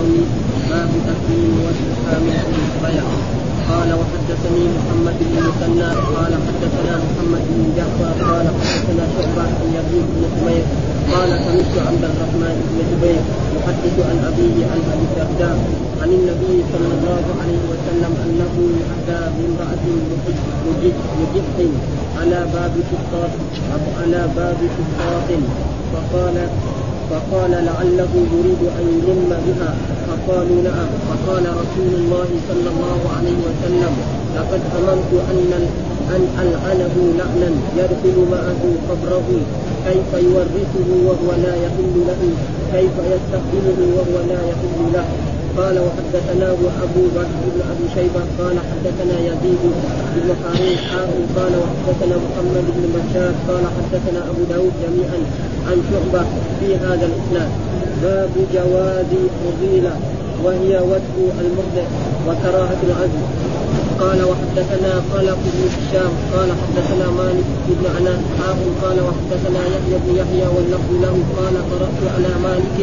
النووي باب تحريم والاسلام البيع قال وحدثني محمد بن مثنى قال حدثنا محمد بن جعفر قال حدثنا شعبة عن يزيد بن حمير قال سمعت عبد الرحمن بن جبير يحدث عن أبيه عن أبي الدرداء عن النبي صلى الله عليه وسلم أنه أتى بامرأة مجح على باب فطاط على باب فطاط فقال فقال لعله يريد أن يلم بها. فقالوا نعم. فقال رسول الله صلى الله عليه وسلم لقد أمرت أن أن ألعنه لعنا يدخل معه قبره كيف يورثه وهو لا يحل له كيف يستقبله وهو لا يحل له. قال وحدثناه ابو بكر بن أبي شيبة قال حدثنا يزيد بن حاء قال وحدثنا محمد بن بشار قال حدثنا أبو داود جميعا عن شعبة في هذا الإسناد. باب جواز فضيلة وهي وجه المرضع وكراهة العزل قال وحدثنا خلق بن هشام قال حدثنا مالك بن أنس حاء قال وحدثنا يحيى بن يحيى واللفظ له قال قرأت على مالك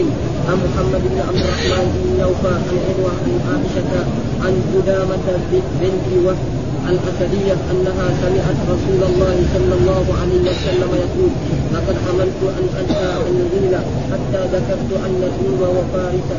عن محمد بن عبد الرحمن بن نوفل عن عروة عن عائشة عن قدامة بنت وهب. الأسدية أنها سمعت رسول الله صلى الله عليه وسلم يقول لقد حملت أن أنسى أن يغيل حتى ذكرت أن الروم وفارس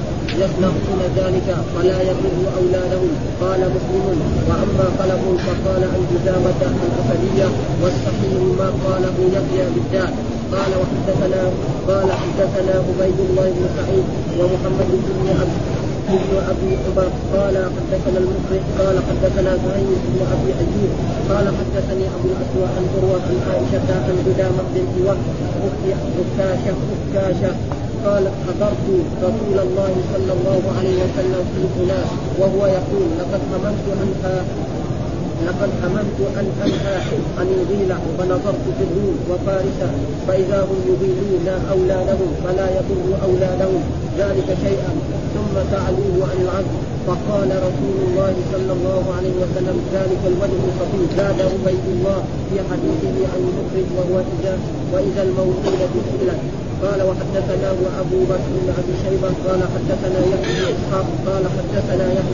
يصنعون ذلك فلا يضر أولادهم. قال مسلم وأما خلف فقال عن جزامة الأسدية والصحيح ما قاله يحيى بالدار قال وحدثنا قال حدثنا عبيد الله بن سعيد ومحمد بن عبد ابن أبي عمر قال حدثنا المفرد قال حدثنا زهير بن أبي أيوب. قال حدثني أبو الأسود عن عروة عن عائشة عن قدامة بنت وهب عكاشه عكاشه قال حضرت رسول الله صلى الله عليه وسلم في أناس وهو يقول لقد هممت عنها لقد هممت أن انهى عن الغيلة فنظرت في الروم وفارس فإذا هم يغيلون أولادهم فلا يضر أولادهم ذلك شيئا. ثم سألوه عن العبد فقال رسول الله صلى الله عليه وسلم ذلك الوجه الخطير. زاد عبيد الله في حديثه عن المخرج وهو اذا وإذا الموصولة سئلت قال وحدثنا أبو بكر بن أبي شيبة قال حدثنا يحيى اسحاق قال حدثنا يحيى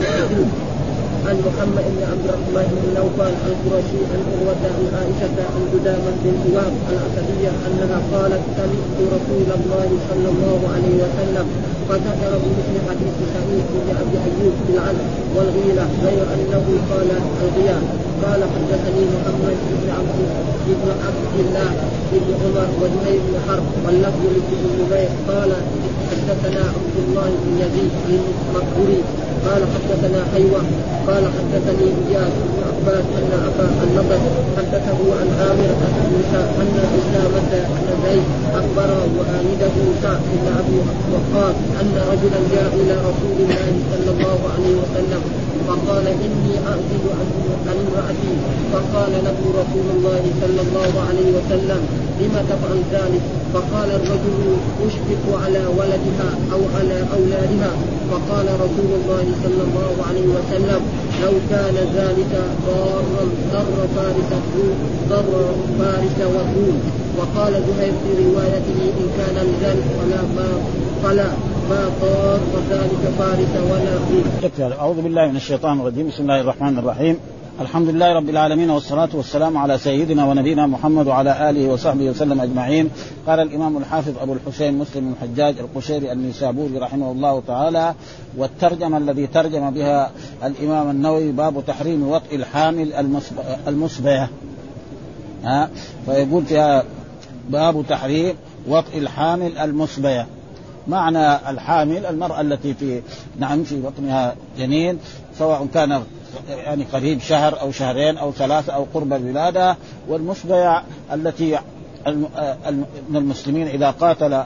محمد بن عبد الرحمن بن نوفل القرشي عن عروة عن عائشة عن قدامة بنت وهب الأسدية أنها قالت سمعت رسول الله صلى الله عليه وسلم فذكر بمثل حديث سعيد بن أبي أيوب في العدل والغيرة غير أنه قال الغياب. قال حدثني محمد بن عبد بن عبد الله بن عمر وزهير بن حرب واللفظ لابن قال حدثنا عبد الله بن يزيد بن مقبولي قال حدثنا حيوة قال حدثني إياس بن عباس أن أبا النضر حدثه عن عامر أن أسامة بن زيد اخبر وآمده سعد بن أبي وقاص أن رجلا جاء إلى رسول الله صلى الله عليه وسلم فقال إني اعزل عن امرأتي فقال له رسول الله صلى الله عليه وسلم لم تفعل ذلك؟ فقال الرجل اشفق على ولدها أو على أولادها. فقال رسول الله صلى الله عليه وسلم لو كان ذلك ضارا ضر فارس ضر فارس والروم. وقال زهير في روايته إن كان لذلك فلا ما فلا ما ضار ذلك فارس ولا روم. أعوذ بالله من الشيطان الرجيم. بسم الله الرحمن الرحيم. الحمد لله رب العالمين والصلاة والسلام على سيدنا ونبينا محمد وعلى آله وصحبه وسلم أجمعين قال الإمام الحافظ أبو الحسين مسلم الحجاج القشيري النيسابوري رحمه الله تعالى والترجمة الذي ترجم بها الإمام النووي باب تحريم وطئ الحامل المصبية ها فيقول فيها باب تحريم وطئ الحامل المصبية معنى الحامل المرأة التي في نعم في بطنها جنين سواء كان يعني قريب شهر أو شهرين أو ثلاثة أو قرب الولادة والمصبيع التي من المسلمين إذا قاتل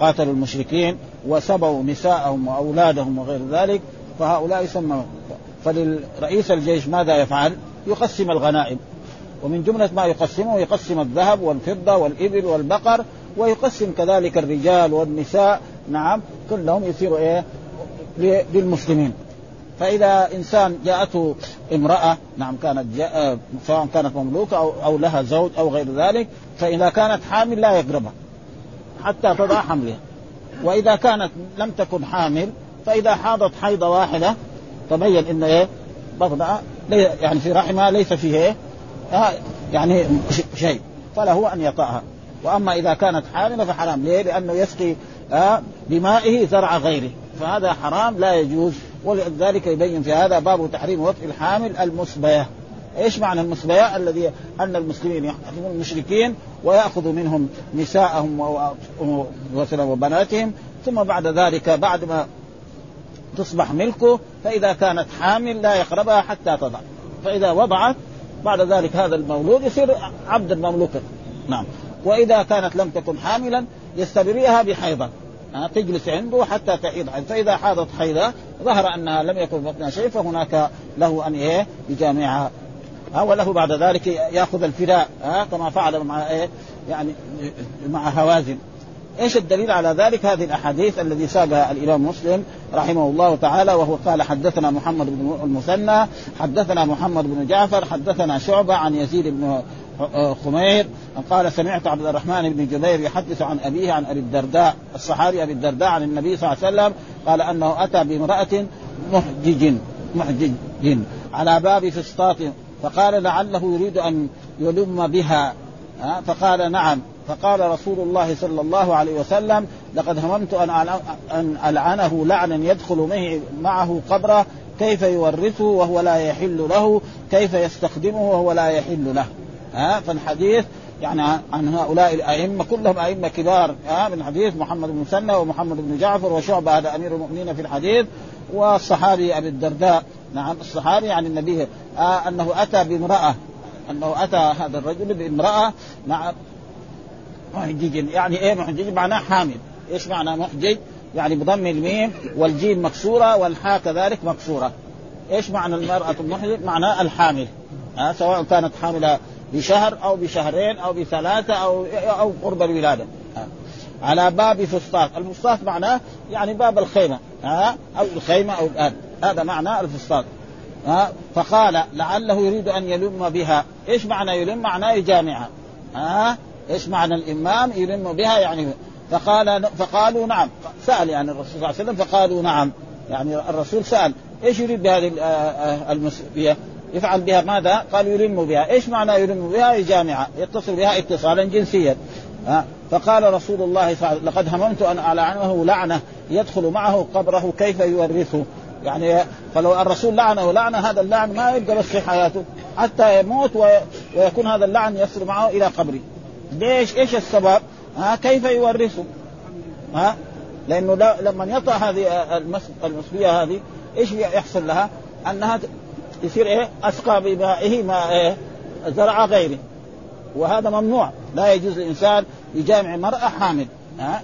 قاتلوا المشركين وسبوا نساءهم وأولادهم وغير ذلك فهؤلاء يسمى فلرئيس الجيش ماذا يفعل؟ يقسم الغنائم. ومن جملة ما يقسمه يقسم الذهب والفضة والإبل والبقر ويقسم كذلك الرجال والنساء. نعم كلهم يصيروا إيه؟ للمسلمين. فإذا إنسان جاءته امرأة نعم كانت جاء سواء كانت مملوكة أو, أو لها زوج أو غير ذلك فإذا كانت حامل لا يقربها حتى تضع حملها. وإذا كانت لم تكن حامل فإذا حاضت حيضة واحدة تبين إن إيه بغضاء يعني في رحمها ليس فيه إيه آه يعني شيء فله أن يطأها وأما إذا كانت حاملة فحرام. ليه؟ لأنه يسقي آه بمائه زرع غيره. فهذا حرام لا يجوز ولذلك يبين في هذا باب تحريم وطء الحامل المسبيه إيش معنى المسبيه؟ الذي أن المسلمين يحكمون المشركين وياخذوا منهم نساءهم وبناتهم ثم بعد ذلك بعد ما تصبح ملكه فإذا كانت حامل لا يقربها حتى تضع. فإذا وضعت بعد ذلك هذا المولود يصير عبدا مملوكا نعم. وإذا كانت لم تكن حاملا يستبرئها بحيضه تجلس عنده حتى تحيض فإذا حاضت حيضة ظهر أنها لم يكن بطنها شيء فهناك له أن إيه يجامعها ها وله بعد ذلك يأخذ الفداء ها كما فعل مع إيه يعني مع هوازن إيش الدليل على ذلك؟ هذه الأحاديث الذي ساقها الإمام مسلم رحمه الله تعالى وهو قال حدثنا محمد بن المثنى حدثنا محمد بن جعفر حدثنا شعبة عن يزيد بن خمير قال سمعت عبد الرحمن بن جبير يحدث عن أبيه عن أبي الدرداء الصحابي أبي الدرداء عن النبي صلى الله عليه وسلم قال أنه أتى بامرأة محجج محجج على باب فسطاط فقال لعله يريد أن يلم بها. فقال نعم. فقال رسول الله صلى الله عليه وسلم لقد هممت أن أن ألعنه لعنا يدخل معه قبره كيف يورثه وهو لا يحل له كيف يستخدمه وهو لا يحل له. ها فالحديث يعني عن هؤلاء الأئمة كلهم أئمة كبار ها من حديث محمد بن مسنى ومحمد بن جعفر وشعبة هذا أمير المؤمنين في الحديث والصحابي أبي الدرداء. نعم الصحابي عن النبي آه أنه أتى بامرأة أنه أتى هذا الرجل بامرأة مع محجج يعني إيه محجج؟ معناه حامل. إيش معنى محجج؟ يعني بضم الميم والجيم مكسورة والحاء كذلك مكسورة. إيش معنى المرأة المحجج؟ معناه الحامل آه سواء كانت حاملة بشهر أو بشهرين أو بثلاثة أو أو قرب الولادة. آه. على باب فسطاط، الفسطاط معناه يعني باب الخيمة. ها؟ أو الخيمة أو الآن. هذا معنى الفسطاط. ها؟ فقال لعله يريد أن يلم بها، إيش معنى يلم؟ معناه يجامعها ها؟ إيش معنى الإمام يلم بها؟ يعني فقال فقالوا نعم. سأل يعني الرسول صلى الله عليه وسلم فقالوا نعم. يعني الرسول سأل. إيش يريد بهذه المسؤولية؟ يفعل بها ماذا؟ قالوا يلم بها، إيش معنى يلم بها؟ يجامعها، يتصل بها اتصالا جنسيا. ها فقال رسول الله صلى الله عليه وسلم لقد هممت أن ألعنه لعنة يدخل معه قبره كيف يورثه؟ يعني فلو الرسول لعنه لعنه هذا اللعن ما يبقى بس في حياته حتى يموت ويكون هذا اللعن يصل معه إلى قبره. ليش؟ إيش السبب؟ ها كيف يورثه؟ ها لأنه لما يطأ هذه المسبية هذه إيش يحصل لها؟ أنها يصير إيه؟ اسقى بمائه ما إيه؟ زرع غيره. وهذا ممنوع. لا يجوز الإنسان يجامع مرأة حامل. ها؟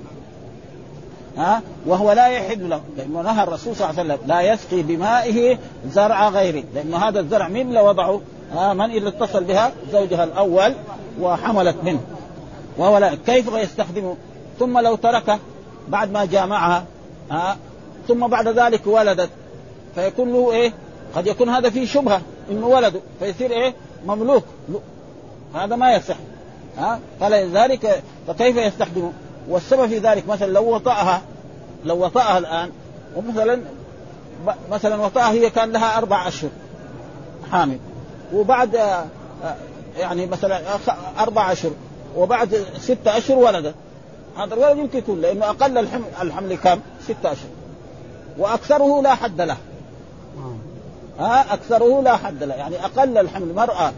ها؟ وهو لا يحل له. لأنه نهى الرسول صلى الله عليه وسلم لا يسقي بمائه زرع غيره. لأنه هذا الزرع من اللي وضعه؟ ها؟ من اللي اتصل بها؟ زوجها الأول وحملت منه. وهو لا كيف يستخدمه ثم لو تركه بعد ما جامعها. ها؟ ثم بعد ذلك ولدت. فيكون له إيه؟ قد يكون هذا فيه شبهة انه ولده فيصير إيه؟ مملوك. هذا ما يصح. ها؟ فلذلك فكيف يستخدمه؟ والسبب في ذلك مثلا لو وطأها لو وطأها الآن ومثلا مثلا وطأها هي كان لها أربع أشهر حامل وبعد يعني مثلا أربع أشهر وبعد ستة أشهر ولدت. هذا الولد يمكن يكون لأنه أقل الحمل الحمل كم؟ ستة أشهر. وأكثره لا حد له. ها أكثره لا حد له. يعني أقل الحمل. مرأة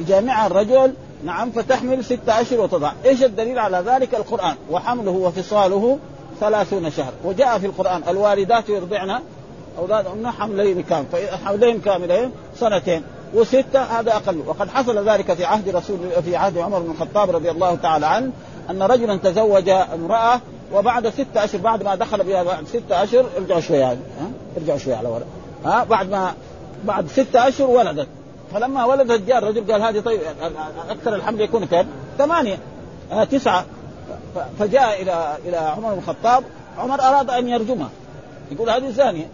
يجامعها الرجل نعم فتحمل ستة أشهر وتضع. إيش الدليل على ذلك؟ القرآن. وحمله وفصاله ثلاثون شهر. وجاء في القرآن الوالدات يرضعن أولادهن حملين كامل حملين كاملين سنتين. وستة هذا أقل. وقد حصل ذلك في عهد رسول في عهد عمر بن الخطاب رضي الله تعالى عنه أن رجلا تزوج امرأة وبعد ستة أشهر بعد ما دخل بها بعد ستة أشهر ارجعوا شوية ها ارجعوا شوية على ورا ها بعد ما بعد ستة أشهر ولدت. فلما ولدت جاء الرجل قال هذه طيب أكثر الحمل يكون كم؟ ثمانية. آه تسعة. فجاء إلى إلى عمر بن الخطاب. عمر أراد أن يرجمها يقول هذه زانية.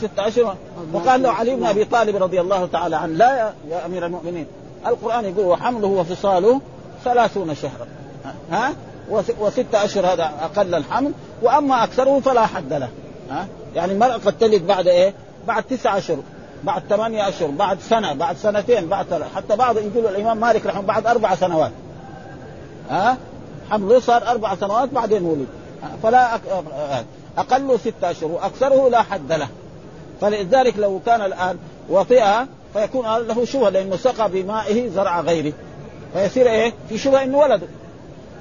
ستة أشهر. فقال له علي بن أبي طالب رضي الله تعالى عنه لا يا, يا أمير المؤمنين القرآن يقول وحمله وفصاله ثلاثون شهرا. ها؟ وستة أشهر هذا أقل الحمل. وأما أكثره فلا حد له. ها؟ يعني المرأة قد تلد بعد إيه؟ بعد تسعة أشهر بعد ثمانية أشهر بعد سنة بعد سنتين بعد ثلاث حتى بعض يقول الإمام مالك رحمه بعد أربع سنوات. ها؟ حمله صار أربع سنوات بعدين ولد. فلا أك... اقله ستة أشهر وأكثره لا حد له. فلذلك لو كان الآن وطئها فيكون له شبهة لأنه سقى بمائه زرع غيره. فيصير إيه؟ في شبهة إنه ولده.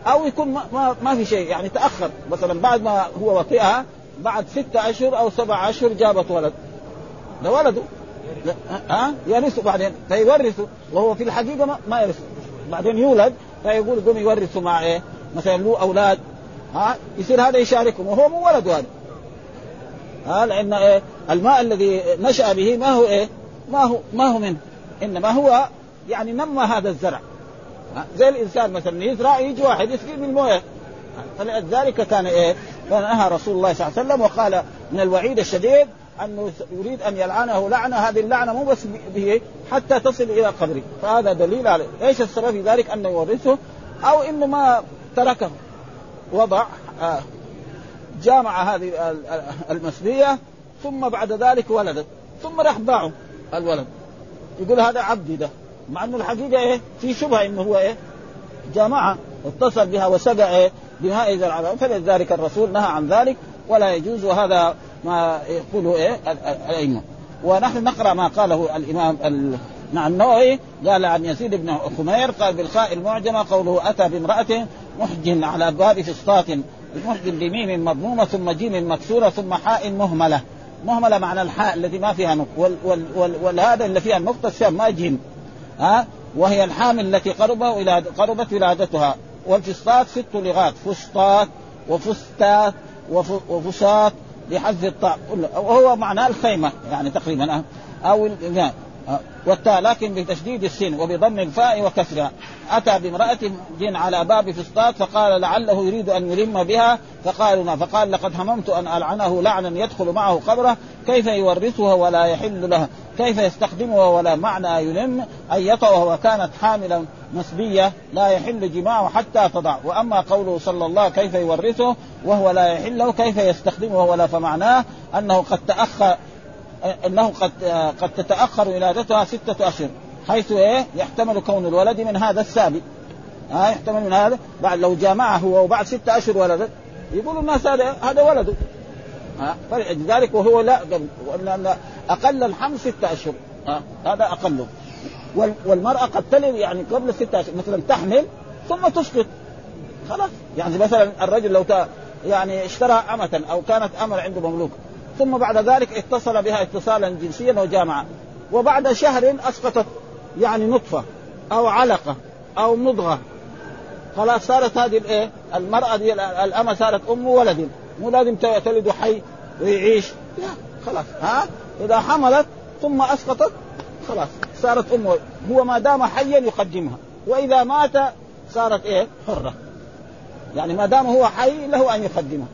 أو يكون ما, ما, في شيء يعني تأخر. مثلا بعد ما هو وطئها بعد ستة أشهر أو سبعة أشهر جابت ولد. ده ولده. ها؟ يرثه بعدين. فيورثه وهو في الحقيقة ما, ما يرثه. بعدين يولد فيقول قوم يورثوا مع إيه؟ مثلا له أولاد. ها؟ يصير هذا يشاركهم. وهو مو ولده هذا. ها؟ لأن إيه؟ الماء الذي نشأ به ما هو إيه؟ ما هو ما هو منه. إنما هو يعني نمى هذا الزرع. زي الإنسان مثلا يزرع يجي واحد يسقي بالمويه فلذلك كان إيه؟ فنهى رسول الله صلى الله عليه وسلم وقال من الوعيد الشديد انه يريد أن يلعنه لعنه هذه اللعنة مو بس به حتى تصل إلى قبره. فهذا دليل على إيش السبب في ذلك؟ انه يورثه أو إنه ما تركه. وضع آه جامع هذه المسليه ثم بعد ذلك ولدت. ثم راح باعه الولد. يقول هذا عبدي ده. مع إنه الحقيقة إيه؟ في شبهة إنه هو إيه؟ جامعة. اتصل بها وسقى إيه؟ بماء ذا فلذلك الرسول نهى عن ذلك. ولا يجوز وهذا ما يقوله إيه؟ الأئمة. ونحن نقرأ ما قاله الإمام نعم النووي قال عن يزيد بن خمير قال بالخاء المعجمة قوله أتى بامرأة محجن على باب فسطاط المحجن بميم مضمومة ثم جيم مكسورة ثم حاء مهملة. مهملة معنى الحاء الذي ما فيها نقطه وال وال وال والهذا اللي فيها النقطه الشام ما جيم. ها؟ وهي الحامل التي قرب ولاد قربت ولادتها. والفسطاط ست لغات فسطاط وفستات وفساط لحذف الطاء وهو معناه الخيمة يعني تقريبا أو والتاء لكن بتشديد السين وبضم الفاء وكسرها. أتى بامرأة جن على باب فسطاط فقال لعله يريد أن يلم بها. فقالوا فقال لقد هممت أن ألعنه لعنا يدخل معه قبره. كيف يورثها ولا يحل لها كيف يستخدمها ولا معنى يلم؟ أن يطأها وكانت حاملا نسبية لا يحل جماعة حتى تضع. وأما قوله صلى الله كيف يورثه وهو لا يحل له كيف يستخدمه ولا فمعناه؟ أنه قد تأخر انه قد قد تتاخر ولادتها سته اشهر حيث إيه؟ يحتمل كون الولد من هذا السابق. ها يحتمل من هذا. بعد لو جامعه هو وبعد ستة اشهر ولدت يقولوا الناس هذا هذا ولده ها فلذلك وهو لا أقل الحمل ستة أشهر. ها هذا اقله والمرأة قد تلد يعني قبل ستة أشهر مثلا تحمل ثم تسقط. خلاص. يعني مثلا الرجل لو يعني اشترى أمة أو كانت أمة عنده مملوك ثم بعد ذلك اتصل بها اتصالا جنسيا وجامعة وبعد شهر أسقطت يعني نطفة أو علقة أو مضغة. خلاص صارت هذه الإيه؟ المرأة دي الأمة صارت أم ولد. مو لازم تلد حي ويعيش. لا خلاص ها؟ إذا حملت ثم أسقطت خلاص صارت أم هو ما دام حيا يقدمها. وإذا مات صارت إيه؟ حرة. يعني ما دام هو حي له أن يقدمها.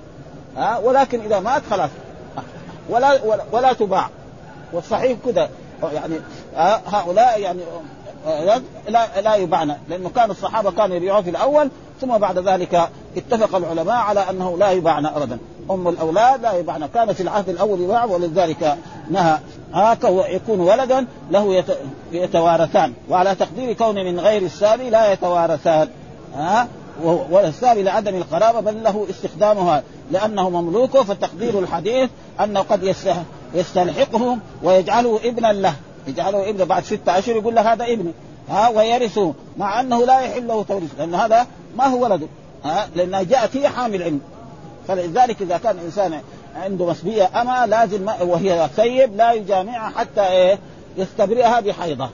ها؟ ولكن إذا مات خلاص. ولا ولا, تباع. والصحيح كذا. يعني هؤلاء يعني لا لا يباعن. لأنه كان الصحابة كانوا يبيعوه في الأول ثم بعد ذلك اتفق العلماء على أنه لا يباعن ابدا. أم الأولاد لا يباعن. كان في العهد الأول يباع ولذلك نهى. هكذا يكون ولدا له يتوارثان. وعلى تقدير كون من غير السابي لا يتوارثان. ها والسابي لعدم القرابة بل له استخدامها لأنه مملوكه فتقدير الحديث أنه قد يستلحقه ويجعله ابنا له. يجعله ابن بعد ستة أشهر يقول له هذا ابني. ها ويرثه مع أنه لا يحل له توريث لأن هذا ما هو ولده. ها لانها جاءت هي حامل علم. فلذلك إذا كان انسان عنده مسبية اما لازم وهي سيب لا يجامعها حتى إيه يستبرئها بحيضة.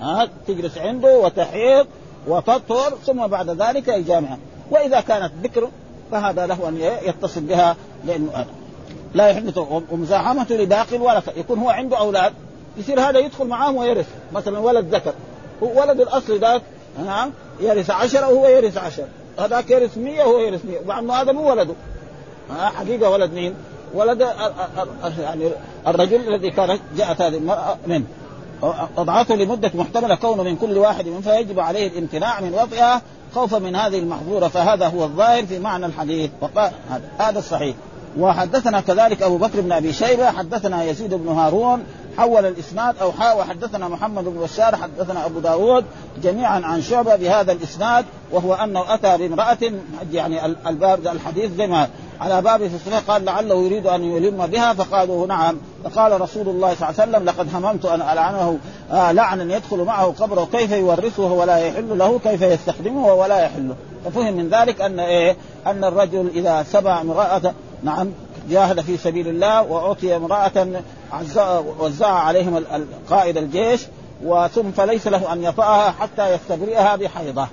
ها تجلس عنده وتحيض وتطهر ثم بعد ذلك يجامعها وإذا كانت بكر فهذا له أن يتصل بها لأنه لا يحل ومزاحمة لباقي الورثة يكون هو عنده أولاد يصير هذا يدخل معاهم ويرث. مثلا ولد ذكر. ولد الأصل ذاك نعم يرث عشرة وهو يرث عشرة هذاك يرث مية وهو يرث مية. مع أنه هذا مو ولده. ها حقيقة ولد مين؟ ولد يعني الرجل الذي كانت جاءت هذه المرأة منه. وضعته لمدة محتملة كونه من كل واحد من فيجب عليه الامتناع من وطئها خوفا من هذه المحظورة فهذا هو الظاهر في معنى الحديث. هذا الصحيح. وحدثنا كذلك أبو بكر بن أبي شيبة حدثنا يزيد بن هارون حول الإسناد أو وحدثنا محمد بن بشار حدثنا أبو داود جميعا عن شعبة بهذا الإسناد وهو أنه أتى بامرأة يعني الباب الحديث زي ما على باب في قال لعله يريد أن يلم بها فقالوا نعم. فقال رسول الله صلى الله عليه وسلم لقد هممت أن ألعنه آه لعنا يدخل معه قبره كيف يورثه ولا يحل له كيف يستخدمه ولا يحل ففهم من ذلك أن إيه؟ أن الرجل إذا سبع امرأة نعم جاهد في سبيل الله وأعطي امرأة وزعها عليهم قائد الجيش وثم فليس له أن يطأها حتى يستبرئها بحيضة.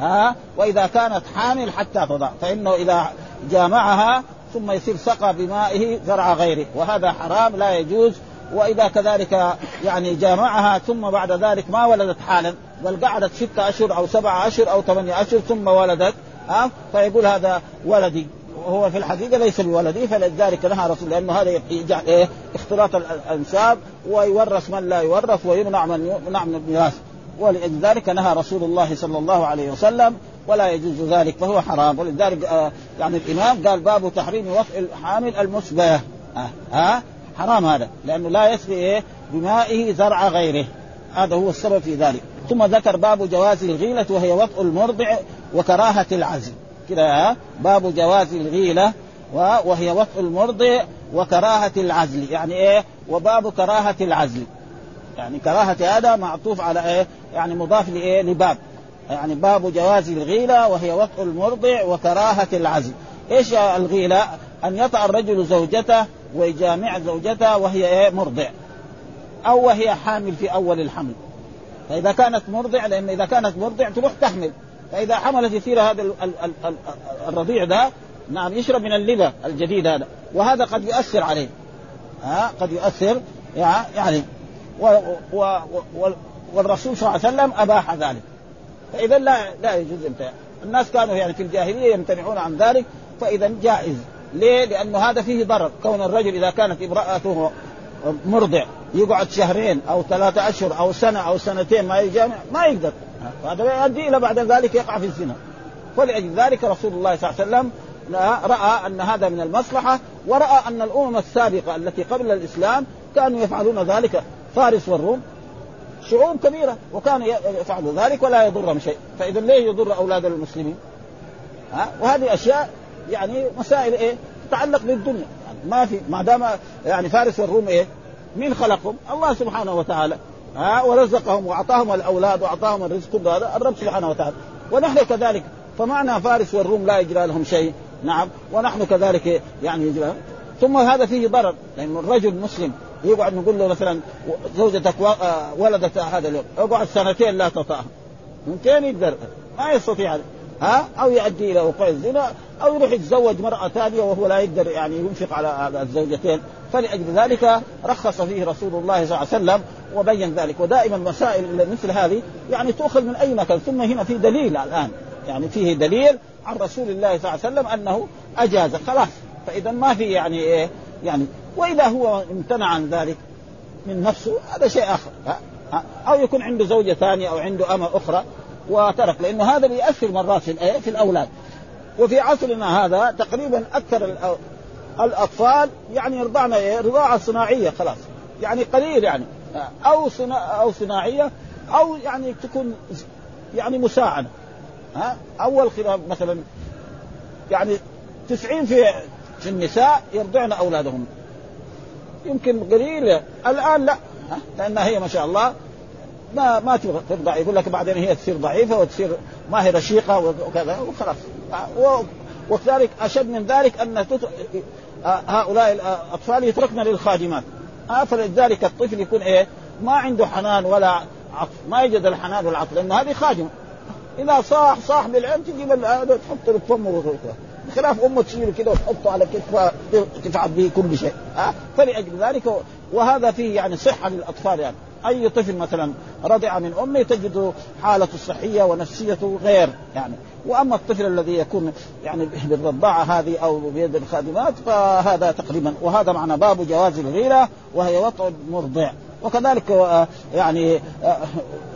ها؟ وإذا كانت حامل حتى تضع. فإنه إذا جامعها ثم يصير سقى بمائه زرع غيره. وهذا حرام لا يجوز. وإذا كذلك يعني جامعها ثم بعد ذلك ما ولدت حالا بل قعدت ستة أشهر أو سبعة أشهر أو ثمانية أشهر ثم ولدت ها؟ فيقول هذا ولدي. وهو في الحقيقة ليس بولده فلذلك نهى رسول لأنه هذا يجعل إيه اختلاط الأنساب ويورث من لا يورث ويمنع من يمنع من الميراث. ولذلك نهى رسول الله صلى الله عليه وسلم ولا يجوز ذلك فهو حرام. ولذلك آه يعني الإمام قال باب تحريم وطء الحامل المسبه ها آه آه حرام هذا لأنه لا يسقي إيه بمائه زرع غيره. هذا هو السبب في ذلك. ثم ذكر باب جواز الغيلة وهي وطء المرضع وكراهة العزل كده باب جواز الغيلة وهي وطء المرضع وكراهة العزل. يعني إيه؟ وباب كراهة العزل. يعني كراهة هذا معطوف على إيه؟ يعني مضاف لإيه؟ لباب. يعني باب جواز الغيلة وهي وطء المرضع وكراهة العزل. إيش الغيلة؟ أن يطأ الرجل زوجته ويجامع زوجته وهي إيه؟ مرضع. أو وهي حامل في أول الحمل. فإذا كانت مرضع لأن إذا كانت مرضع تروح تحمل. فإذا حملت يصير هذا الرضيع ده نعم يشرب من اللبن الجديد هذا. وهذا قد يؤثر عليه. ها قد يؤثر يعني و و و والرسول صلى الله عليه وسلم أباح ذلك. فإذا لا لا يجوز امتناع الناس كانوا يعني في الجاهلية يمتنعون عن ذلك فإذا جائز. ليه؟ لأنه هذا فيه ضرر. كون الرجل إذا كانت امرأته مرضع يقعد شهرين أو ثلاثة أشهر أو سنة أو سنتين ما يجامع ما يقدر. هذا يؤدي إلى بعد ذلك يقع في الزنا فلأجل ذلك رسول الله صلى الله عليه وسلم رأى أن هذا من المصلحة ورأى أن الأمم السابقة التي قبل الإسلام كانوا يفعلون ذلك فارس والروم شعوب كبيرة وكانوا يفعلوا ذلك ولا يضرهم شيء فإذا ليه يضر أولاد المسلمين؟ ها وهذه أشياء يعني مسائل إيه؟ تتعلق بالدنيا يعني ما في ما دام يعني فارس والروم إيه؟ مين خلقهم؟ الله سبحانه وتعالى ها ورزقهم وأعطاهم الأولاد وأعطاهم الرزق هذا. الرب سبحانه وتعالى. ونحن كذلك فمعنى فارس والروم لا يجرى لهم شيء. نعم. ونحن كذلك يعني يجرى ثم هذا فيه ضرر. لأن الرجل مسلم يقعد نقول له مثلا زوجتك ولدت هذا اليوم. اقعد سنتين لا تطأها ممكن يقدر. ما يستطيع. ها؟ أو يؤدي إلى وقوع الزنا أو يروح يتزوج مرأة ثانية وهو لا يقدر يعني ينفق على الزوجتين. فلأجل ذلك رخص فيه رسول الله صلى الله عليه وسلم وبين ذلك. ودائما مسائل مثل هذه يعني تؤخذ من أي مكان. ثم هنا في دليل الآن. يعني فيه دليل عن رسول الله صلى الله عليه وسلم أنه أجاز. خلاص. فإذا ما في يعني إيه؟ يعني وإذا هو امتنع عن ذلك من نفسه هذا شيء آخر. أو يكون عنده زوجة ثانية أو عنده أمة أخرى وترك. لأنه هذا بيأثر مرات في في الأولاد. وفي عصرنا هذا تقريبا أكثر الأطفال يعني يرضعن إيه؟ رضاعة صناعية خلاص. يعني قليل يعني. أو صنا أو صناعية أو يعني تكون يعني مساعدة. ها؟ أول خلاف مثلا يعني 90 في في النساء يرضعن أولادهن. يمكن قليل الآن لا. ها؟ لأنها هي ما شاء الله ما ما ترضع. يقول لك بعدين هي تصير ضعيفة وتصير ما هي رشيقة وكذا وخلاص. وكذلك أشد من ذلك أن هؤلاء الأطفال يتركن للخادمات. فلذلك الطفل يكون إيه؟ ما عنده حنان ولا عطف. ما يجد الحنان والعطف لأن هذه خادمة. إذا صاح صاح بالعين تجيب هذا تحطه في فمه بخلاف أمه تشيله كده وتحطه على كتفها تفعل به كل شيء. ها فلأجل ذلك وهذا فيه يعني صحة للأطفال يعني. أي طفل مثلا رضع من أمه تجد حالته الصحيه ونفسيته غير يعني. وأما الطفل الذي يكون يعني بالرضاعه هذه أو بيد الخادمات فهذا تقريبا وهذا معنى باب جواز الغيرة وهي وطء المرضع وكذلك يعني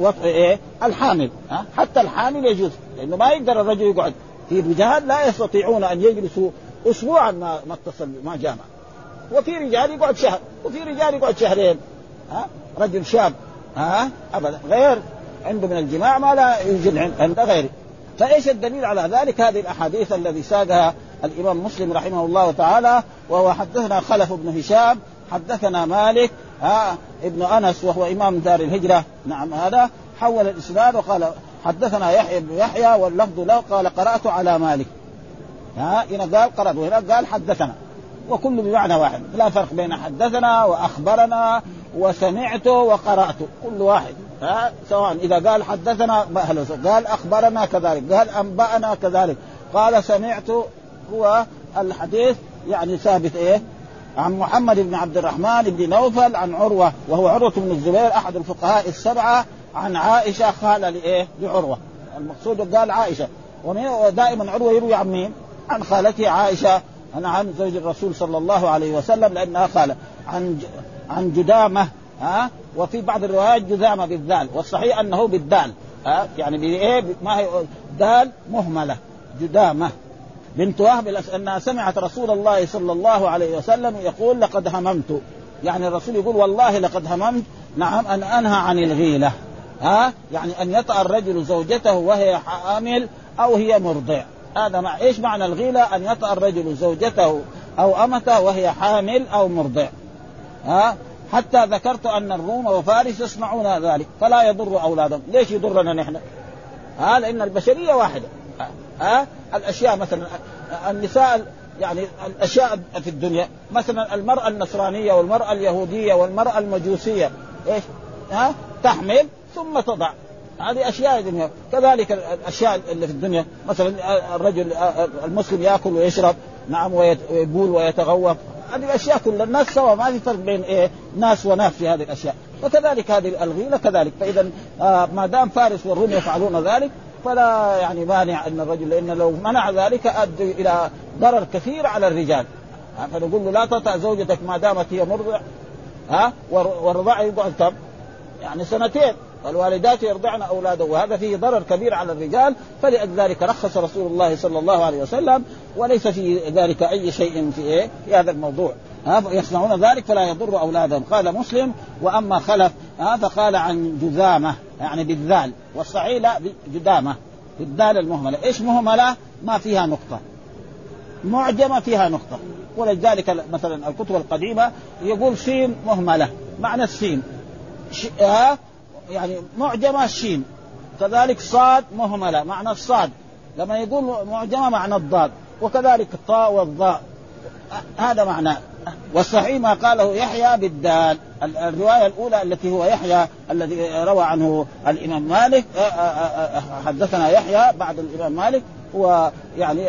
وطء إيه؟ الحامل حتى الحامل يجوز لأنه ما يقدر الرجل يقعد. في رجال لا يستطيعون أن يجلسوا اسبوعا ما ما اتصل ما جامع. وفي رجال يقعد شهر وفي رجال يقعد شهرين. ها؟ رجل شاب ها؟ أبدا. غير عنده من الجماع ما لا يوجد عند غيره. فإيش الدليل على ذلك؟ هذه الأحاديث الذي ساقها الإمام مسلم رحمه الله تعالى وهو حدثنا خلف بن هشام حدثنا مالك ها؟ ابن أنس وهو إمام دار الهجرة. نعم هذا حول الإسناد وقال حدثنا يحيى بن يحيى واللفظ له قال قرأت على مالك. ها؟ هنا قال قرأت وهنا قال حدثنا. وكل بمعنى واحد. لا فرق بين حدثنا وأخبرنا وسمعت وقرأت. كل واحد. ها؟ سواء إذا قال حدثنا قال أخبرنا كذلك. قال أنبأنا كذلك. قال سمعت هو الحديث يعني ثابت إيه؟ عن محمد بن عبد الرحمن بن نوفل عن عروة وهو عروة بن الزبير أحد الفقهاء السبعة عن عائشة خاله لايه؟ لعروة. المقصود قال عائشة. ودائما عروة يروي عن مين؟ عن خالته عائشة عن عن زوج الرسول صلى الله عليه وسلم لانها خاله عن عن جدامة ها؟ وفي بعض الروايات جذامه بالذال والصحيح أنه بالدال ها؟ يعني بايه ما هي؟ دال مهملة جدامة. بنت وهب انها سمعت رسول الله صلى الله عليه وسلم يقول لقد هممت. يعني الرسول يقول والله لقد هممت. نعم أن أنهى عن الغيلة ها؟ يعني أن يطأ الرجل زوجته وهي حامل أو هي مرضع. هذا مع إيش معنى الغيلة؟ أن يطأ الرجل زوجته أو أمته وهي حامل أو مرضع. ها؟ حتى ذكرت أن الروم وفارس يصنعون ذلك فلا يضر أولادهم، ليش يضرنا نحن؟ ها؟ لأن البشرية واحدة. ها؟ الأشياء مثلا النساء يعني الأشياء في الدنيا. مثلا المرأة النصرانية والمرأة اليهودية والمرأة المجوسية إيش؟ ها؟ تحمل ثم تضع. هذه أشياء دنيا كذلك الأشياء اللي في الدنيا. مثلا الرجل المسلم يأكل ويشرب نعم ويبول ويتغوط. هذه الأشياء كلها الناس سوا ما في فرق بين إيه ناس وناس في هذه الأشياء. وكذلك هذه الغيله كذلك. فاذا آه ما دام فارس والروم يفعلون ذلك فلا يعني مانع أن الرجل لأن لو منع ذلك ادى إلى ضرر كثير على الرجال. فنقول له لا تطع زوجتك ما دامت هي مرضع. ها والرضاع يقعد كم؟ يعني سنتين. والوالدات يرضعن اولادهم وهذا فيه ضرر كبير على الرجال فلذلك رخص رسول الله صلى الله عليه وسلم وليس في ذلك أي شيء في إيه؟ في هذا الموضوع. ها يصنعون ذلك فلا يضر اولادهم قال مسلم وأما خلف ها فقال عن جذامه يعني بالذال والصحيح لا بالذال المهملة. إيش مهملة؟ ما فيها نقطة. معجمة فيها نقطة. ولذلك مثلا الكتب القديمة يقول سين مهملة معنى السين ها يعني معجمة الشين. كذلك صاد مهمله معنى الصاد. لما يقول معجمة معنى الضاد وكذلك الطاء والضاء. هذا معناه والصحيح ما قاله يحيى بالدال. الرواية الأولى التي هو يحيى الذي روى عنه الإمام مالك. حدثنا يحيى بعد الإمام مالك هو يعني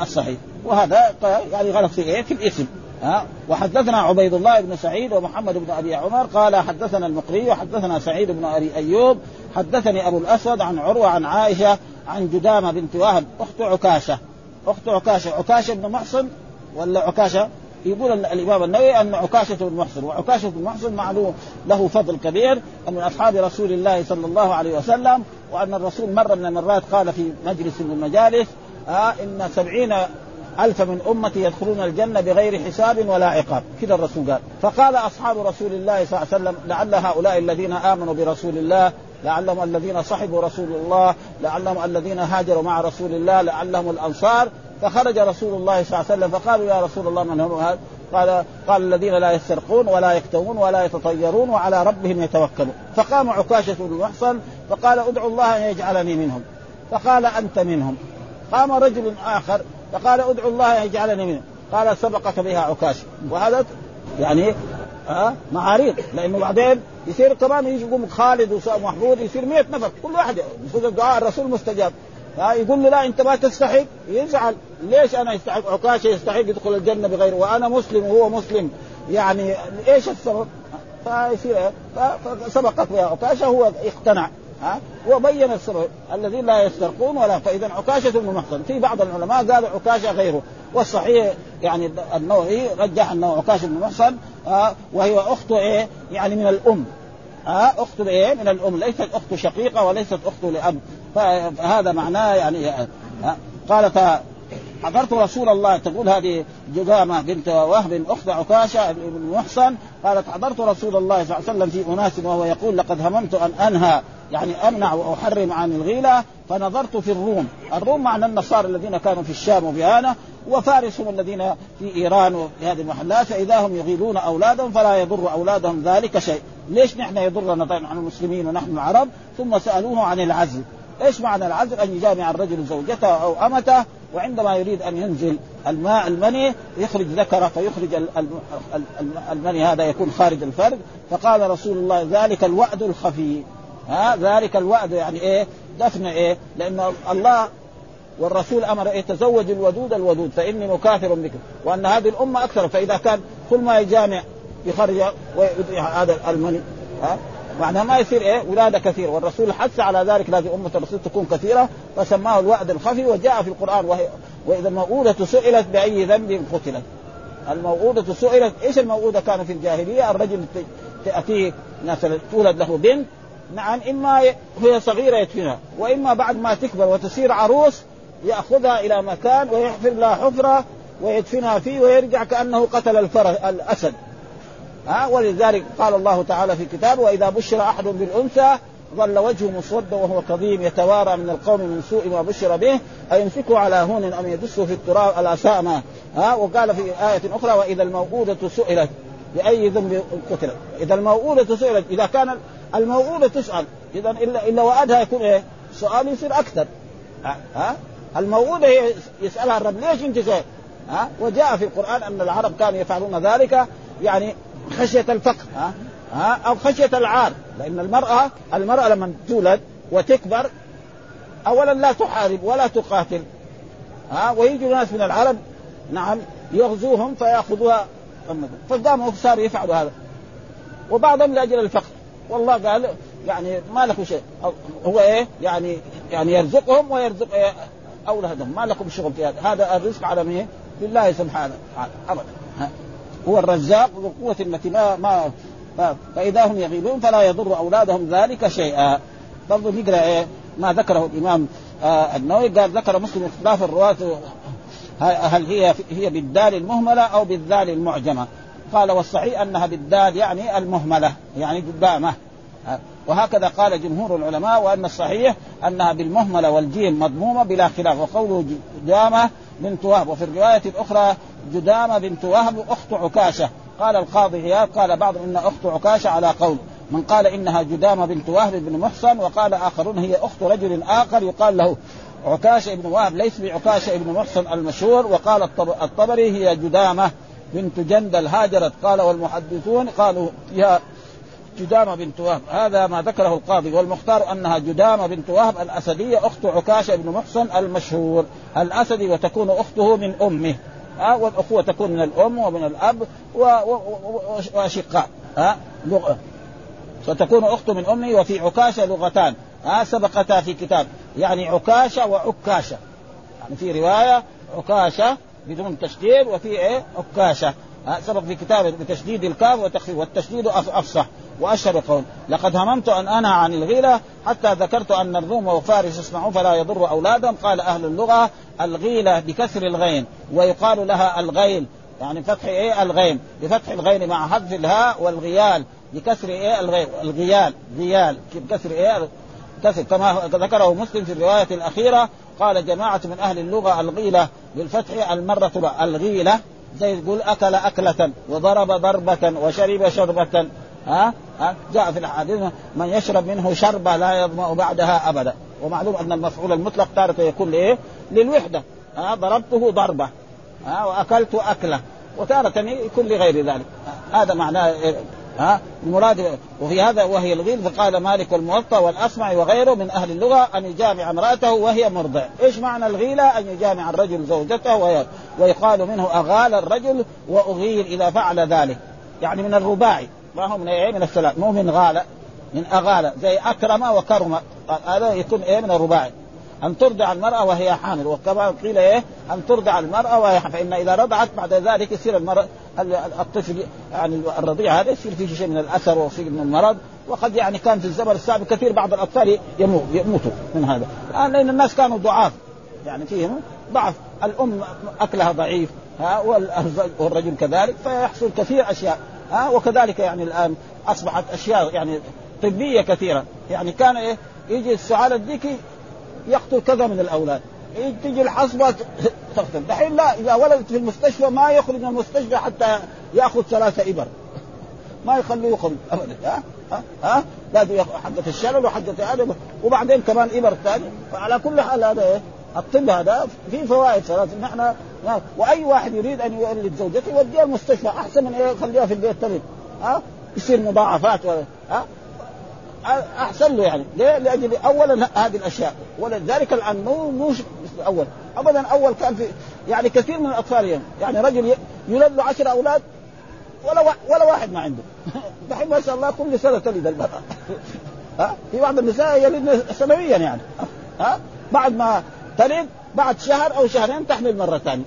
الصحيح. وهذا يعني غلط في إيه؟ في الاسم ها؟ وحدثنا عبيد الله بن سعيد ومحمد بن أبي عمر قال حدثنا المقري وحدثنا سعيد بن أبي أيوب. حدثني أبو الأسود عن عروة عن عائشة عن جدامة بنت وهب. أخت عكاشة. أخت عكاشة. عكاشة بن محصن ولا عكاشة؟ يقول الإمام النووي أن عكاشة بن محصن. وعكاشة بن محصن معلوم له فضل كبير من أصحاب رسول الله صلى الله عليه وسلم وأن الرسول مرة من المرات قال في مجلس من المجالس آه إن سبعين ألف من أمتي يدخلون الجنة بغير حساب ولا عقاب. كذا الرسول قال. فقال أصحاب رسول الله صلى الله عليه وسلم لعل هؤلاء الذين آمنوا برسول الله لعلهم الذين صحبوا رسول الله لعلهم الذين هاجروا مع رسول الله لعلهم الأنصار. فخرج رسول الله صلى الله عليه وسلم فقالوا يا رسول الله من هم؟ هذا قال قال الذين لا يسترقون ولا يكتوون ولا يتطيرون وعلى ربهم يتوكلون. فقام عكاشة بن محصن فقال ادعوا الله أن يجعلني منهم. فقال أنت منهم. قام رجل آخر فقال ادعوا الله أن يجعلني منهم قال سبقك بها عكاش. وهذا يعني ها معاريض لأنه بعدين يصير كمان يقوم خالد ومحمود يصير 100 نفر. كل واحد يقول دعاء الرسول مستجاب. ها يقول له لا أنت ما تستحق. يزعل. ليش أنا يستحق؟ عكاشه يستحق يدخل الجنة بغير وأنا مسلم وهو مسلم. يعني إيش السبب؟ فيصير فسبقت بها عكاشه هو اقتنع. ها؟ وبين السبب الذين لا يسترقون ولا فاذا عكاشة بن محصن في بعض العلماء قالوا عكاشة غيره. والصحيح يعني النووي رجح أنه عكاشة بن محصن آه وهي اخته إيه؟ يعني من الأم. ها اخته إيه؟ من الأم. ليست اخته شقيقة وليست اخته لأب. فهذا معناه يعني آه قال ف حضرت رسول الله. تقول هذه جذامه بنت وهب أخت عكاشة بن محصن قالت حضرت رسول الله صلى الله عليه وسلم في أناس وهو يقول لقد هممت أن أنهى يعني أمنع وأحرم عن الغيلة فنظرت في الروم، الروم معنى النصارى الذين كانوا في الشام وفي وفارس هم الذين في إيران وفي هذه المحلات فإذا هم يغيلون أولادهم فلا يضر أولادهم ذلك شيء، ليش نحن يضرنا؟ طيب نحن المسلمين ونحن العرب؟ ثم سألوه عن العزل، إيش معنى العزل؟ أن يجامع الرجل زوجته أو أمته وعندما يريد أن ينزل الماء المني يخرج ذكره فيخرج المني هذا يكون خارج الفرد. فقال رسول الله ذلك الوعد الخفي. ها ذلك الوعد يعني إيه؟ دفن إيه؟ لأن الله والرسول أمر إيه؟ تزوج الودود الودود فإني مكافر بكم وأن هذه الأمة أكثر فإذا كان كل ما يجامع يخرج هذا المني ها؟ معناها ما يصير إيه؟ ولاده كثيره والرسول حث على ذلك لازم أمة الرسول تكون كثيرة فسماه الوعد الخفي وجاء في القرآن وهي وإذا الموءودة سئلت بأي ذنب قتلت. الموءودة سئلت إيش الموءودة كان في الجاهلية؟ الرجل تأتيه مثلا تولد له بنت نعم إما هي صغيرة يدفنها وإما بعد ما تكبر وتصير عروس يأخذها إلى مكان ويحفر لها حفرة ويدفنها فيه ويرجع كأنه قتل الفرس الأسد. ها ولذلك قال الله تعالى في كتابه وإذا بشر أحد بالأنثى ظل وجهه مسودا وهو كظيم يتوارى من القوم من سوء ما بشر به أيمسكه على هون أم يدسه في التراب؟ على ساء ما ها وقال في آية أخرى وإذا الموءودة سئلت بأي ذنب قتلت. إذا الموءودة سئلت إذا كان الموءودة تسأل إذا إلا إلا وأدها يكون إيه؟ سؤال يصير أكثر. ها؟ الموءودة هي يسألها الرب. ليش أنت سأل؟ ها؟ وجاء في القرآن أن العرب كانوا يفعلون ذلك يعني خشية الفقر. ها؟ ها؟ أو خشية العار. لأن المراه المرأة لما تولد وتكبر اولا لا تحارب ولا تقاتل. ها؟ ويجي ناس من العرب نعم يغزوهم فيأخذوها. فقاموا صاروا يفعلوا هذا. وبعضهم لأجل الفقر. والله قال يعني ما لكم شيء. هو إيه؟ يعني يعني يرزقهم ويرزق إيه؟ أولادهم. ما لكم شغل في هذا. هذا الرزق على مين؟ لله سبحانه ابدا. هو الرزاق ذو قوة التي ما ما فإذا هم يغيبون فلا يضر أولادهم ذلك شيئا. برضه نقرأ إيه؟ ما ذكره الإمام آه النووي. قال ذكر مسلم اختلاف الرواة هل هي هي بالدال المهملة أو بالذال المعجمة. قال والصحيح انها بالدال يعني المهملة يعني قدامة. وهكذا قال جمهور العلماء وأن الصحيح أنها بالمهملة والجيم مضمومة بلا خلاف وقوله جدامة بنت وهب وفي الرواية الأخرى جدامة بنت وهب اخت عكاشة. قال القاضي عياض قال بعض إن أخت عكاشة على قول من قال إنها جدامة بنت وهب بن محصن وقال آخرون هي أخت رجل آخر يقال له عكاشة بن وهب ليس بعكاشة بن محصن المشهور وقال الطبري هي جدامة. بنت جندل هاجرت قال والمحدثون قالوا فيها جدامة بنت وهب هذا ما ذكره القاضي والمختار أنها جدامة بنت وهب الأسدية أخت عكاشة بن محصن المشهور الأسدي وتكون أخته من أمه ها والأخوة تكون من الأم ومن الأب وأشقاء ها لغة. فتكون أخت من امه وفي عكاشه لغتان ها سبقتا في كتاب يعني عكاشه وعكاشه يعني في رواية عكاشه بدون تشديد وفي إيه؟ عكاشة. سبق في كتاب بتشديد الكاف وتخفيف والتشديد أفصح. وأشهر قول لقد هممت أن أنهى عن الغيلة حتى ذكرت أن الروم وفارس يصنعون فلا يضر اولادهم قال أهل اللغة الغيلة بكسر الغين. ويقال لها الغيل. يعني فتح إيه؟ الغين بفتح الغين مع حذف الهاء والغيال. بكسر إيه؟ الغين الغيال. غيال. بكسر إيه؟ كسر. كما ذكره مسلم في الرواية الأخيرة قال جماعة من أهل اللغة الغيلة بالفتح المرة الغيلة زي يقول أكل أكلة وضرب ضربة وشرب شربة. ها؟ ها؟ جاء في الحديث من يشرب منه شربة لا يظمأ بعدها أبدا. ومعلوم أن المفعول المطلق تارة يكون لإيه؟ للوحدة. ها؟ ضربته ضربة. ها؟ وأكلت أكلة. وتارة يكون لغير ذلك. هذا معناه؟ ها؟ المراد وفي هذا وهي الغيل فقال مالك والموطأ والاصمع وغيره من أهل اللغة أن يجامع امرأته وهي مرضع، إيش معنى الغيلة؟ أن يجامع الرجل زوجته ويقال منه أغال الرجل وأغيل إذا فعل ذلك، يعني من الرباعي. ما هو من إيه من الثلاث؟ مو من غالة من أغالة زي أكرم وكرم. هذا يكون إيه من الرباعي. أن ترضع المرأة وهي حامل. وكما قيل إيه؟ أن ترضع المرأة وهي حامل. فإن إذا رضعت بعد ذلك يصير المرأة الطفل يعني الرضيع هذا يصير فيه شيء من الأثر وفيه من المرض. وقد يعني كان في الزمن السابق كثير بعض الأطفال يموت يموتوا من هذا. لأن الناس كانوا ضعاف. يعني فيهم ضعف. الأم أكلها ضعيف ها والرجل كذلك. فيحصل كثير أشياء ها وكذلك يعني الآن أصبحت أشياء يعني طبية كثيرة. يعني كان إيه؟ يجي السعال الديكي يقتل كذا من الأولاد. تجي الحصبة تقتل. دحين لا إذا ولدت في المستشفى ما يخرج من المستشفى حتى يأخذ ثلاثة إبر. ما يخليه يخرج ابدا. ها؟ ها؟ ها؟ لازم حقة الشلل وحقة هذا وبعدين كمان إبر ثاني. فعلى كل حال هذا إيه الطب هذا فيه فوائد فلازم نحن وأي واحد يريد أن يولد زوجته يوديها المستشفى أحسن من يخليها في البيت تلد ها؟ يصير مضاعفات ها؟ أحسن له يعني. ليه؟ لأجل اولا هذه الأشياء. ولذلك الآن مو مو أول. ابدا أول كان في يعني كثير من الاطفال يعني, يعني رجل يولد له 10 أولاد ولا ولا واحد ما عنده. دحين ما شاء الله كل سنة تلد المراه ها؟ في بعض النساء يلدن سنويا يعني. ها؟ بعد ما تلد بعد شهر أو شهرين تحمل مرة ثانية.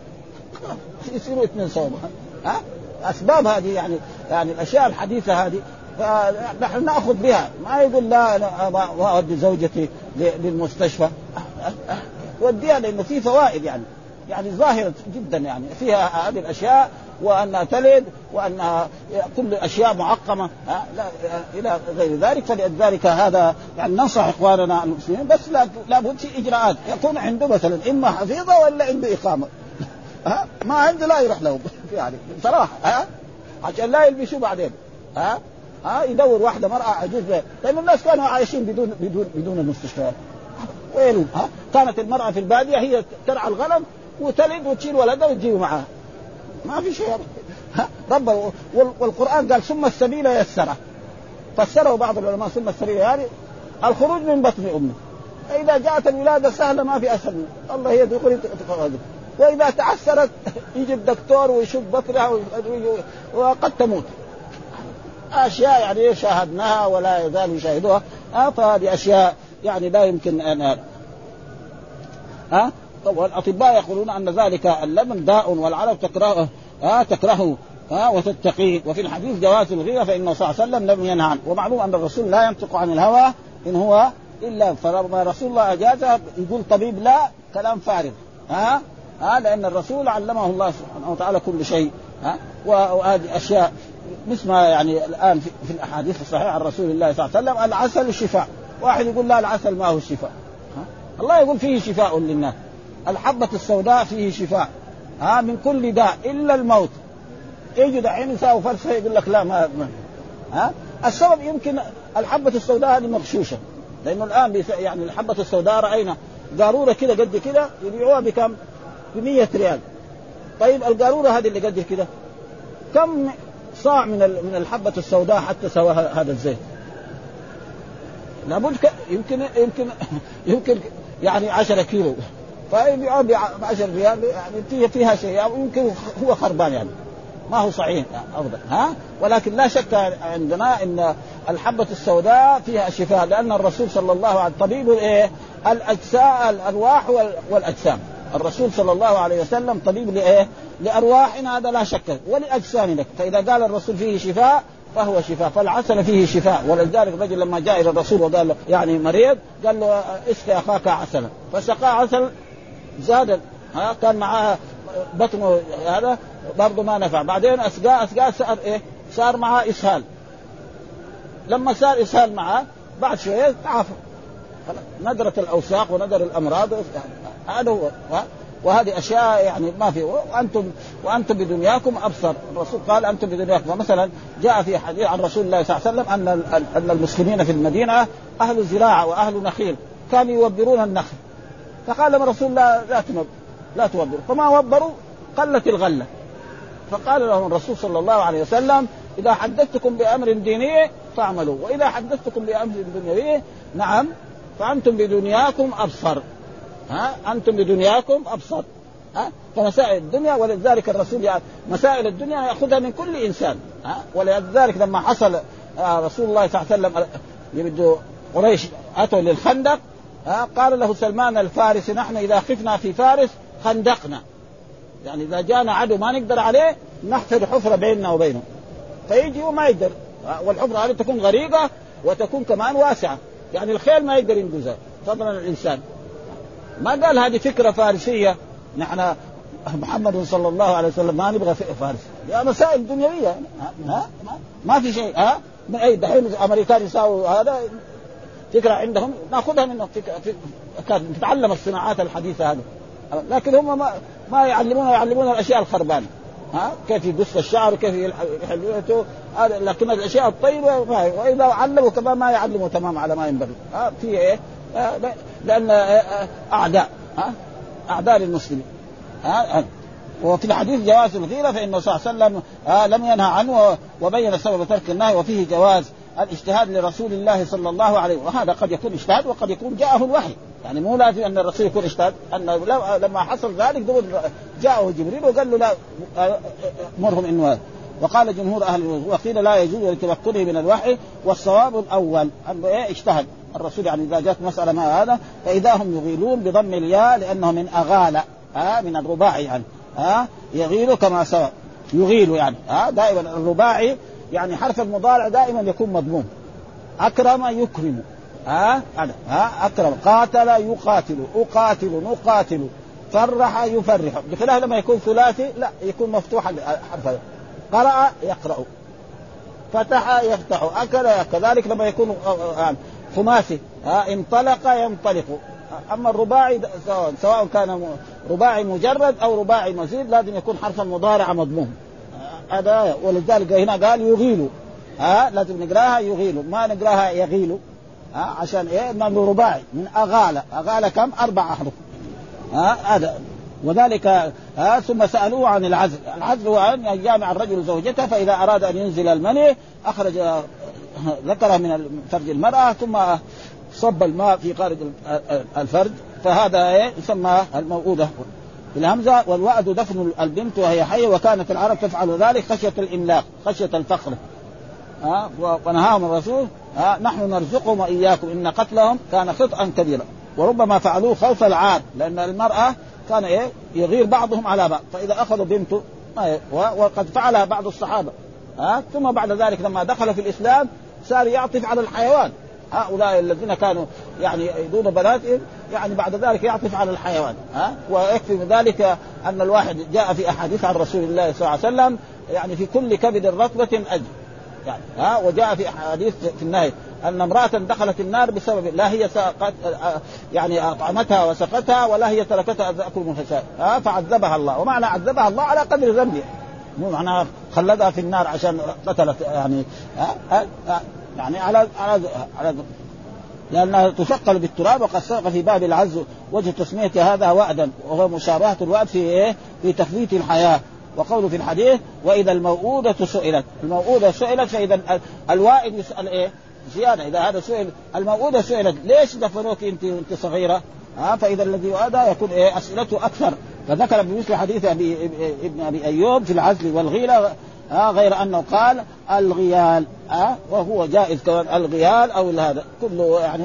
يصيروا اثنين صوم. ها؟ أسباب هذه يعني يعني الأشياء الحديثة هذه. فنحن نأخذ بها. ما يقول لا أنا ما اودي زوجتي للمستشفى. وديها لأنه في فوائد يعني. يعني ظاهرة جدا يعني. فيها هذه الأشياء وأنها تلد وأنها كل أشياء معقمة لا إلى غير ذلك. فلذلك هذا يعني ننصح إخواننا المسلمين بس لابد في إجراءات. يكون عنده مثلا إما حفيظة ولا عنده إقامة. ها ما عنده لا يروح له. يعني بصراحة ها عشان لا يلبسوا بعدين. ها؟ ها يدور واحدة مرأة عجوز لأن الناس كانوا عايشين بدون بدون بدون المستشفيات. وين ها؟ كانت المرأة في البادية هي ترعى الغنم وتلد وتشيل ولدها وتجيب معها. ما في شيء. رب والقرآن قال ثم السبيل يسره. فسره بعض العلماء ثم السبيل يعني الخروج من بطن أمه. فاذا جاءت الولادة سهلة ما في أسهل. الله هي تقول وإذا تعسرت يجي الدكتور ويشوف بطنها وقد تموت. أشياء يعني شاهدناها ولا يزال يشاهدوها آه فهذه أشياء يعني لا يمكن ان ها؟ والاطباء يقولون أن ذلك اللبن داء والعرب تكرهه ها تكرهه ها وتتقيه وفي الحديث جواز الغيره فانه صلى الله عليه وسلم لم ينهى عنه. ومعلوم أن الرسول لا ينطق عن الهوى إن هو إلا فلما رسول الله اجازه يقول طبيب لا كلام فارغ ها؟ ها لأن الرسول علمه الله سبحانه وتعالى كل شيء ها؟ وهذه أشياء. مثل ما يعني الآن في, في الأحاديث الصحيحة عن رسول الله صلى الله عليه وسلم العسل شفاء. واحد يقول لا العسل ما هو الشفاء الله يقول فيه شفاء للناس. الحبة السوداء فيه شفاء. ها؟ من كل داء إلا الموت. يجي دحين يساوي فرصة يقول لك لا ما, ما. ها؟ السبب يمكن الحبة السوداء هذه مغشوشة. لأنه الآن يعني الحبة السوداء رأينا قارورة كده قد كده يبيعوها بكم؟ ب 100 ريال. طيب القارورة هذه اللي قد كده؟ كم صاع من من الحبة السوداء حتى سوى هذا الزيت. لابد يمكن يمكن يمكن يعني 10 كيلو. فيبيعوها ب 10 ريال يعني فيها شيء أو يمكن هو خربان يعني. ما هو صحيح أفضل. ها؟ ولكن لا شك عندنا إن الحبة السوداء فيها شفاء لأن الرسول صلى الله عليه وسلم طبيب الايه؟ الأجساء الأرواح والأجسام. الرسول صلى الله عليه وسلم طبيب لإيه؟ لارواحنا هذا لا شك. ولاجسامنا فإذا قال الرسول فيه شفاء فهو شفاء. فالعسل فيه شفاء. ولذلك الرجل لما جاء إلى الرسول وقال له يعني مريض قال له اسقي أخاك عسلا. فسقاه عسل زاد ها كان معاه بطنه هذا برضه ما نفع. بعدين اسقاه اسقاه صار إيه؟ صار معاه إسهال. لما صار إسهال معاه بعد شوية تعافى ندرة الاوساخ وندر الأمراض هذا هو وهذه أشياء يعني ما في وأنتم وأنتم بدنياكم أبصر. الرسول قال أنتم بدنياكم. فمثلا جاء في حديث عن رسول الله صلى الله عليه وسلم أن أن المسلمين في المدينة أهل زراعة وأهل نخيل كانوا يوبرون النخل. فقال لهم رسول الله لا تنب لا توبروا. فما وبروا؟ قلت الغلة. فقال لهم الرسول صلى الله عليه وسلم إذا حدثتكم بأمر ديني فاعملوا وإذا حدثتكم بأمر دنيوي نعم فأنتم بدنياكم أبصر. ها؟ أنتم بدنياكم ابصر ها؟ فمسائل الدنيا ولذلك الرسول يعني مسائل الدنيا يأخذها من كل إنسان ها؟ ولذلك لما حصل رسول الله صلى الله عليه وسلم يبدو قريش أتوا للخندق ها؟ قال له سلمان الفارسي نحن إذا خفنا في فارس خندقنا. يعني إذا جانا عدو ما نقدر عليه نحفر حفرة بيننا وبينه. فيجي وما يقدر والحفرة هذه تكون غريقة وتكون كمان واسعة. يعني الخيل ما يقدر ينقذها فضلا الإنسان. ما قال هذه فكرة فارسية. نحن محمد صلى الله عليه وسلم ما نبغى فارس يا مسائل دنيوية. ها؟ ما في شيء. ها؟ من أي دحين الامريكان يساووا هذا؟ فكرة عندهم. نأخذها منهم. فكره نتعلم الصناعات الحديثة هذه. لكن هم ما ما يعلمون يعلمون الأشياء الخربانة. ها؟ كيف يقص الشعر وكيف يحلوته لكن الأشياء الطيبة وإذا علموا كمان ما يعلموا تمام على ما ينبغي. ها؟ في إيه؟ لأن أعداء ها؟ أعداء للمسلمين ها؟ وفي الحديث جواز الغيرة فإنه صلى الله عليه وسلم لم ينهى عنه وبين سبب ترك النهي وفيه جواز الاجتهاد لرسول الله صلى الله عليه وسلم. وهذا قد يكون اجتهاد وقد يكون جاءه الوحي. يعني مو لازم أن الرسول يكون اجتهاد. ان لما حصل ذلك جاءه جبريل وقال له لا مرهم إنه وقال جمهور أهل وقيل لا يجوز لتمكنه من الوحي والصواب الأول أنه إيه اجتهد. الرسول يعني إذا جاءت مسألة ما هذا فإذا هم يغيلون بضم الياء لأنه من أغال ها من الرباعي يعني ها يغيل كما سبق. يغيل يعني ها دائما الرباعي يعني حرف المضارع دائما يكون مضموم. أكرم يكرم ها ها أكرم. قاتل يقاتل أقاتل نقاتل فرح يفرح. بخلاف لما يكون ثلاثي لا يكون مفتوح الحرف قرأ يقرأ فتح يفتح أكل كذلك لما يكون خماسي. ها انطلق ينطلق. أما الرباعي سواء كان رباعي مجرد أو رباعي مزيد لازم يكون حرف المضارع مضموم. هذا ولذلك هنا قال يغيل. ها لازم نقراها يغيل. ما نقراها يغيل. ها عشان إيه؟ إنه رباعي من اغال اغال كم؟ أربع احرف ها هذا. وذلك ها ثم سألوه عن العزل، العزل هو أن يجامع الرجل زوجته فإذا أراد أن ينزل المني أخرج ذكره من فرج المرأة ثم صب الماء في قارب الفرج فهذا إيه؟ يسمى الموؤودة بالهمزة والوأد دفن البنت وهي حية وكانت العرب تفعل ذلك خشية الإملاق خشية الفقر. ها؟ ونهاهم الرسول ها؟ نحن نرزقهم وإياكم إن قتلهم كان خطأ كبيرا. وربما فعلوه خوف العار لأن المرأة كان إيه؟ يغير بعضهم على بعض. فإذا أخذوا بنته وقد فعلها بعض الصحابة. ها؟ ثم بعد ذلك لما دخل في الإسلام صار يعطف على الحيوان. هؤلاء الذين كانوا يعني يدون بناتهم يعني بعد ذلك يعطف على الحيوان ها؟ ويكفي من ذلك أن الواحد جاء في أحاديث عن رسول الله صلى الله عليه وسلم يعني في كل كبد رطبة أجر يعني ها؟ وجاء في أحاديث في النهي أن امرأة دخلت النار بسبب لا هي ساقت يعني أطعمتها وسقتها ولا هي تركتها تأكل من ها؟ فعذبها الله. ومعنى عذبها الله على قدر ذنبها مو معناها خلدها في النار عشان قتلت يعني ها؟ ها؟ يعني على على على لأنها تثقل بالتراب وقد سبق في باب العز وجه تسميه هذا وعدا وهو مشابهة الوعد في إيه؟ في تثبيت الحياة وقوله في الحديث وإذا الموءودة سئلت، الموءودة سئلت فإذا الوائد يسأل إيه؟ زيادة إذا هذا سئل الموءودة سئلت ليش دفنوك أنت وأنت صغيرة؟ ها فإذا الذي يؤدى يكون إيه؟ أسئلته أكثر فذكر بمثل حديث ابي إبن أبي أيوب في العزل والغيره آه غير أنه قال الغيال آه وهو جائز كمان الغيال أو هذا كله يعني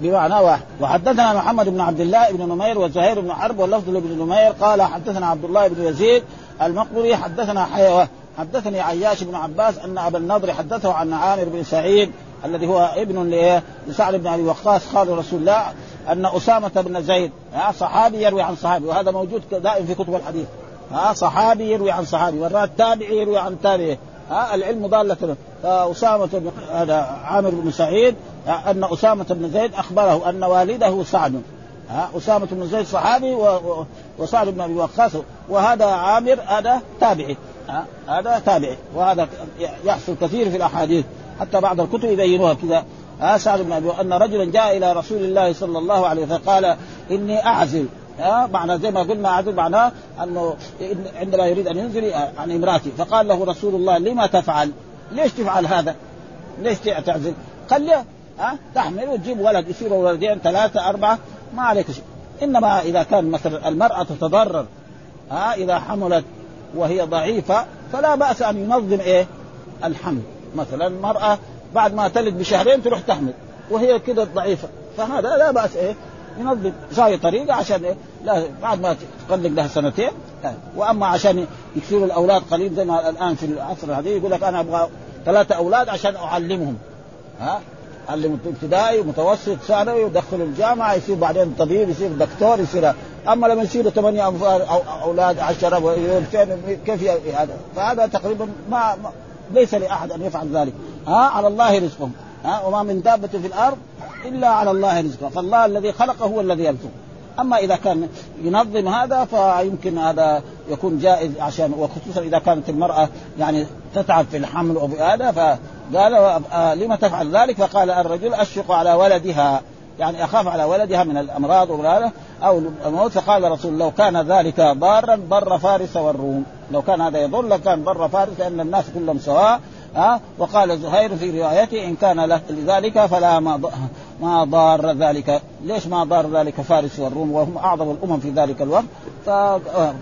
بمعنى واحد. وحدثنا محمد بن عبد الله بن نمير وزهير بن حرب واللفظ لابن نمير قال حدثنا عبد الله بن يزيد المقبري حدثنا حيوة حدثني عياش بن عباس أن أبا النضر حدثه عن عامر بن سعيد الذي هو ابن لسعد بن أبي وقاص قال رسول الله أن أسامة بن زيد صحابي يروي عن صحابي وهذا موجود دائم في كتب الحديث. ها صحابي يروي عن صحابي مرات تابعي يروي عن تابعي. ها العلم ضالة. فأسامة بن هذا عامر بن سعيد أن أسامة بن زيد أخبره أن والده سعد. ها أسامة بن زيد صحابي وسعد بن أبي وقاص. وهذا عامر هذا تابعي. هذا تابعي. وهذا يحصل كثير في الأحاديث. حتى بعض الكتب يبينوها كذا. ها سعد بن أبي أن رجلا جاء إلى رسول الله صلى الله عليه وسلم فقال إني أعزل. ها معنى زي ما قلنا عدل معناه أنه عندما يريد أن ينزل عن امراته فقال له رسول الله لما تفعل؟ ليش تفعل هذا؟ ليش تعزل؟ خليه ها تحمل وتجيب ولد يصير ولدين ثلاثة أربعة ما عليك شيء إنما إذا كان مثلا المرأة تتضرر ها إذا حملت وهي ضعيفة فلا بأس أن ينظم إيه؟ الحمل مثلا المرأة بعد ما تلد بشهرين تروح تحمل وهي كده ضعيفة فهذا لا بأس إيه؟ ينظم زي طريقة عشان إيه؟ لا بعد ما تقلق لها سنتين. وأما عشان يكثروا الأولاد قليل زي ما الآن في العصر هذه يقول لك أنا أبغى ثلاثة أولاد عشان أعلمهم. ها؟ علم ابتدائي ومتوسط ثانوي ودخلوا الجامعة يصير بعدين طبيب يصير دكتور يصير أما لما يصيروا انفار أو أولاد عشرة كيف هذا؟ فهذا تقريبا ما ليس لأحد أن يفعل ذلك. ها؟ على الله رزقهم. ها؟ وما من دابة في الأرض إلا على الله رزقها فالله الذي خلقه هو الذي يرزقه. أما إذا كان ينظم هذا فيمكن هذا يكون جائز عشان وخصوصا إذا كانت المرأة يعني تتعب في الحمل وفي هذا فقال لما تفعل ذلك؟ فقال الرجل أشفق على ولدها. يعني أخاف على ولدها من الأمراض أو الموت. فقال رسول لو كان ذلك ضارا ضر فارس والروم. لو كان هذا يضر لكان ضر فارس لأن الناس كلهم سواء ها؟ وقال زهير في روايته إن كان لذلك فلا ما ما ضار ذلك. ليش ما ضار ذلك فارس والروم؟ وهم أعظم الأمم في ذلك الوقت.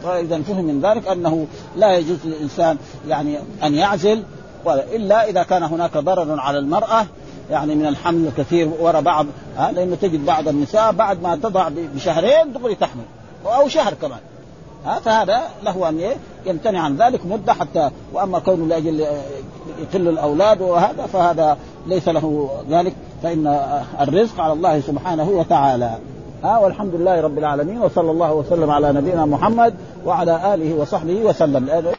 فإذا فهم من ذلك أنه لا يجوز للإنسان يعني أن يعزل الا إذا كان هناك ضرر على المرأة يعني من الحمل الكثير وراء بعض لأنه تجد بعض النساء بعد ما تضع بشهرين دغري تحمل أو شهر كمان. ها فهذا له أن يمتنع عن ذلك مدة حتى وأما كونه لاجل يقل الأولاد وهذا فهذا ليس له ذلك. فإن الرزق على الله سبحانه وتعالى. ها والحمد لله رب العالمين وصلى الله وسلم على نبينا محمد وعلى آله وصحبه وسلم.